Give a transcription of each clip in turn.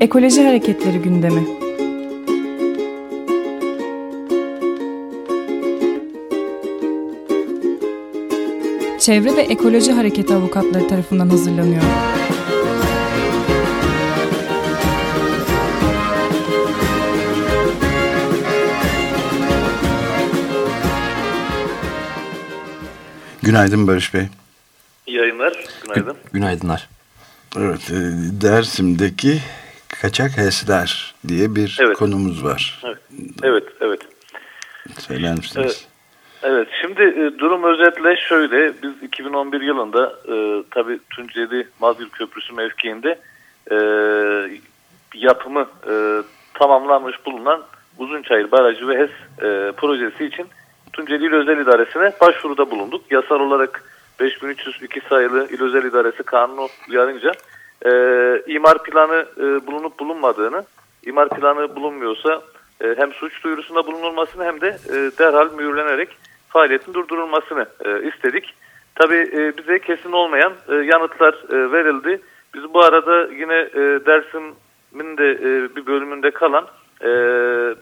Ekoloji Hareketleri gündemi. Çevre ve Ekoloji Hareketi avukatları tarafından hazırlanıyor. Günaydın Barış Bey. İyi yayınlar. Günaydın. Günaydınlar. Evet, e, Dersim'deki kaçak HES'ler diye bir Evet. konumuz var. Evet, evet. evet. Söyler misiniz? Evet. Evet, şimdi e, durum özetle şöyle. Biz 2011 yılında e, tabii Tunceli Mazgül Köprüsü mevkiinde e, yapımı e, tamamlanmış bulunan Uzunçayır Barajı ve HES e, projesi için Tunceli İl Özel İdaresi'ne başvuruda bulunduk. Yasal olarak 5302 sayılı İl Özel İdaresi kanunu uyarınca e, imar planı e, bulunup bulunmadığını, imar planı bulunmuyorsa e, hem suç duyurusunda bulunulmasını hem de e, derhal mühürlenerek faaliyetin durdurulmasını e, istedik. Tabii e, bize kesin olmayan e, yanıtlar e, verildi. Biz bu arada yine e, Dersim'in de e, bir bölümünde kalan e,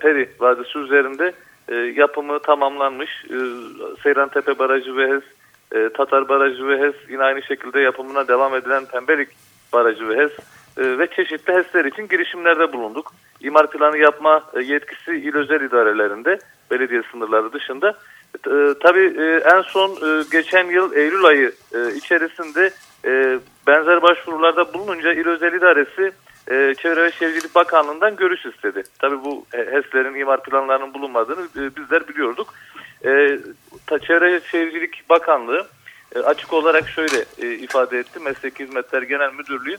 Peri Vadisi üzerinde e, yapımı tamamlanmış e, Seyrantepe Barajı ve HES, e, Tatar Barajı ve HES yine aynı şekilde yapımına devam edilen Pembelik Barajı ve HES e, ve çeşitli HES'ler için girişimlerde bulunduk. İmar planı yapma e, yetkisi il özel idarelerinde belediye sınırları dışında. E, tabii e, en son e, geçen yıl Eylül ayı e, içerisinde e, benzer başvurularda bulununca il özel idaresi e, Çevre ve Şehircilik Bakanlığı'ndan görüş istedi. Tabii bu HES'lerin imar planlarının bulunmadığını e, bizler biliyorduk. E, ta, Çevre ve Şehircilik Bakanlığı e, açık olarak şöyle e, ifade etti. Mesleki Hizmetler Genel Müdürlüğü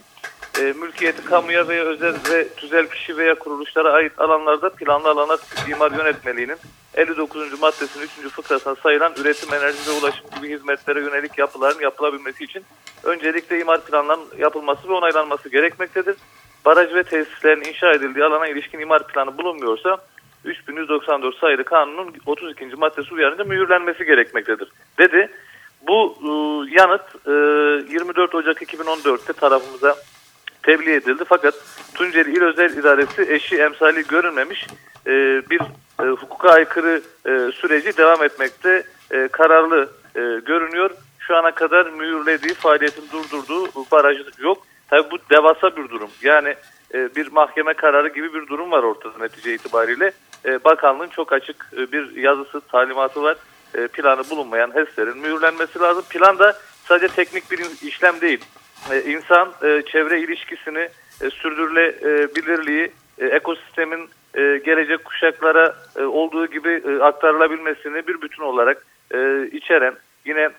e, mülkiyeti kamuya veya özel ve tüzel kişi veya kuruluşlara ait alanlarda planlı alana imar yönetmeliğinin 59. maddesinin 3. fıkrasına sayılan üretim, enerji ve ulaşım gibi hizmetlere yönelik yapıların yapılabilmesi için öncelikle imar planlarının yapılması ve onaylanması gerekmektedir. Baraj ve tesislerin inşa edildiği alana ilişkin imar planı bulunmuyorsa 3194 sayılı kanunun 32. maddesi uyarınca mühürlenmesi gerekmektedir dedi. Bu e, yanıt e, 24 Ocak 2014'te tarafımıza tebliğ edildi. Fakat Tunceli İl Özel İdaresi eşi emsali görünmemiş e, bir e, hukuka aykırı e, süreci devam etmekte e, kararlı e, görünüyor. Şu ana kadar mühürlediği, faaliyetin durdurduğu baraj yok. Tabii bu devasa bir durum. Yani e, bir mahkeme kararı gibi bir durum var ortada netice itibariyle. E, bakanlığın çok açık e, bir yazısı, talimatı var. E, planı bulunmayan HES'lerin mühürlenmesi lazım. Plan da sadece teknik bir işlem değil. E, insan e, çevre ilişkisini, e, sürdürülebilirliği, ekosistemin gelecek kuşaklara olduğu gibi aktarılabilmesini bir bütün olarak içeren yine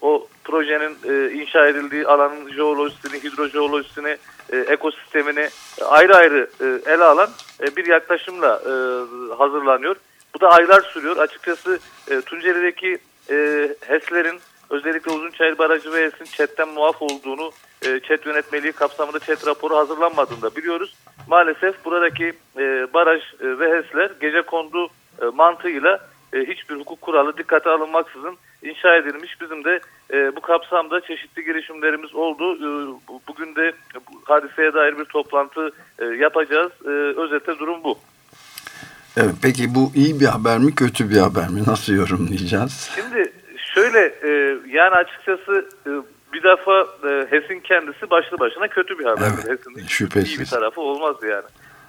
o projenin inşa edildiği alanın jeolojisini, hidrojeolojisini, ekosistemini ayrı ayrı e, ele alan bir yaklaşımla hazırlanıyor. Bu da aylar sürüyor. Açıkçası e, Tunceli'deki e, HES'lerin özellikle Uzunçayır Barajı ve HES'in ÇED'den muaf olduğunu, e, ÇED yönetmeliği kapsamında ÇED raporu hazırlanmadığını da biliyoruz. Maalesef buradaki e, baraj e, ve HES'ler gece kondu e, mantığıyla e, hiçbir hukuk kuralı dikkate alınmaksızın inşa edilmiş. Bizim de e, bu kapsamda çeşitli girişimlerimiz oldu. E, bugün de hadiseye dair bir toplantı e, yapacağız. E, özete durum bu. Evet, peki bu iyi bir haber mi kötü bir haber mi? Nasıl yorumlayacağız? Şimdi şöyle e, yani açıkçası e, bir defa e, HES'in kendisi başlı başına kötü bir haber. Evet, HES'in şüphesiz. iyi bir tarafı olmaz yani.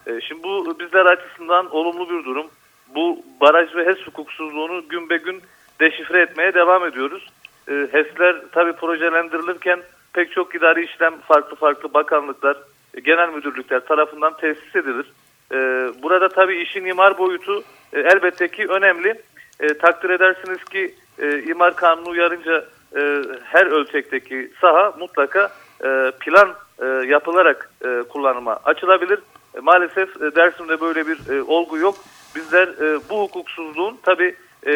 E, şimdi bu bizler açısından olumlu bir durum. Bu baraj ve HES hukuksuzluğunu gün be gün deşifre etmeye devam ediyoruz. E, HES'ler tabii projelendirilirken pek çok idari işlem farklı farklı bakanlıklar, e, genel müdürlükler tarafından tesis edilir. E, burada tabii işin imar boyutu e, elbette ki önemli. E, takdir edersiniz ki e, imar kanunu uyarınca e, her ölçekteki saha mutlaka e, plan e, yapılarak e, kullanıma açılabilir. E, maalesef e, Dersim'de böyle bir e, olgu yok. Bizler e, bu hukuksuzluğun tabii e,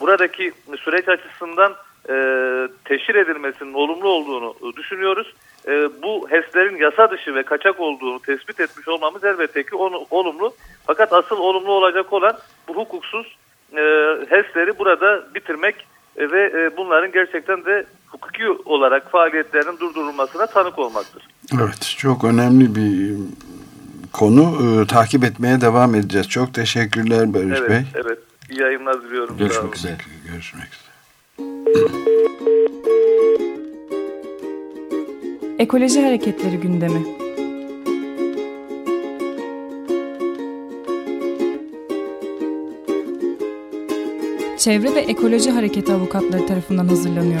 buradaki süreç açısından e, teşhir edilmesinin olumlu olduğunu e, düşünüyoruz. E, bu HES'lerin yasa dışı ve kaçak olduğunu tespit etmiş olmamız elbette ki onu, olumlu. Fakat asıl olumlu olacak olan bu hukuksuz e, HES'leri burada bitirmek e, ve e, bunların gerçekten de hukuki olarak faaliyetlerinin durdurulmasına tanık olmaktır. Evet çok önemli bir konu. Ee, takip etmeye devam edeceğiz. Çok teşekkürler Barış evet, Bey. Evet. İyi yayınlar diliyorum. Görüşmek üzere. Görüşmek üzere. Ekoloji Hareketleri gündemi. Çevre ve Ekoloji Hareketi avukatları tarafından hazırlanıyor.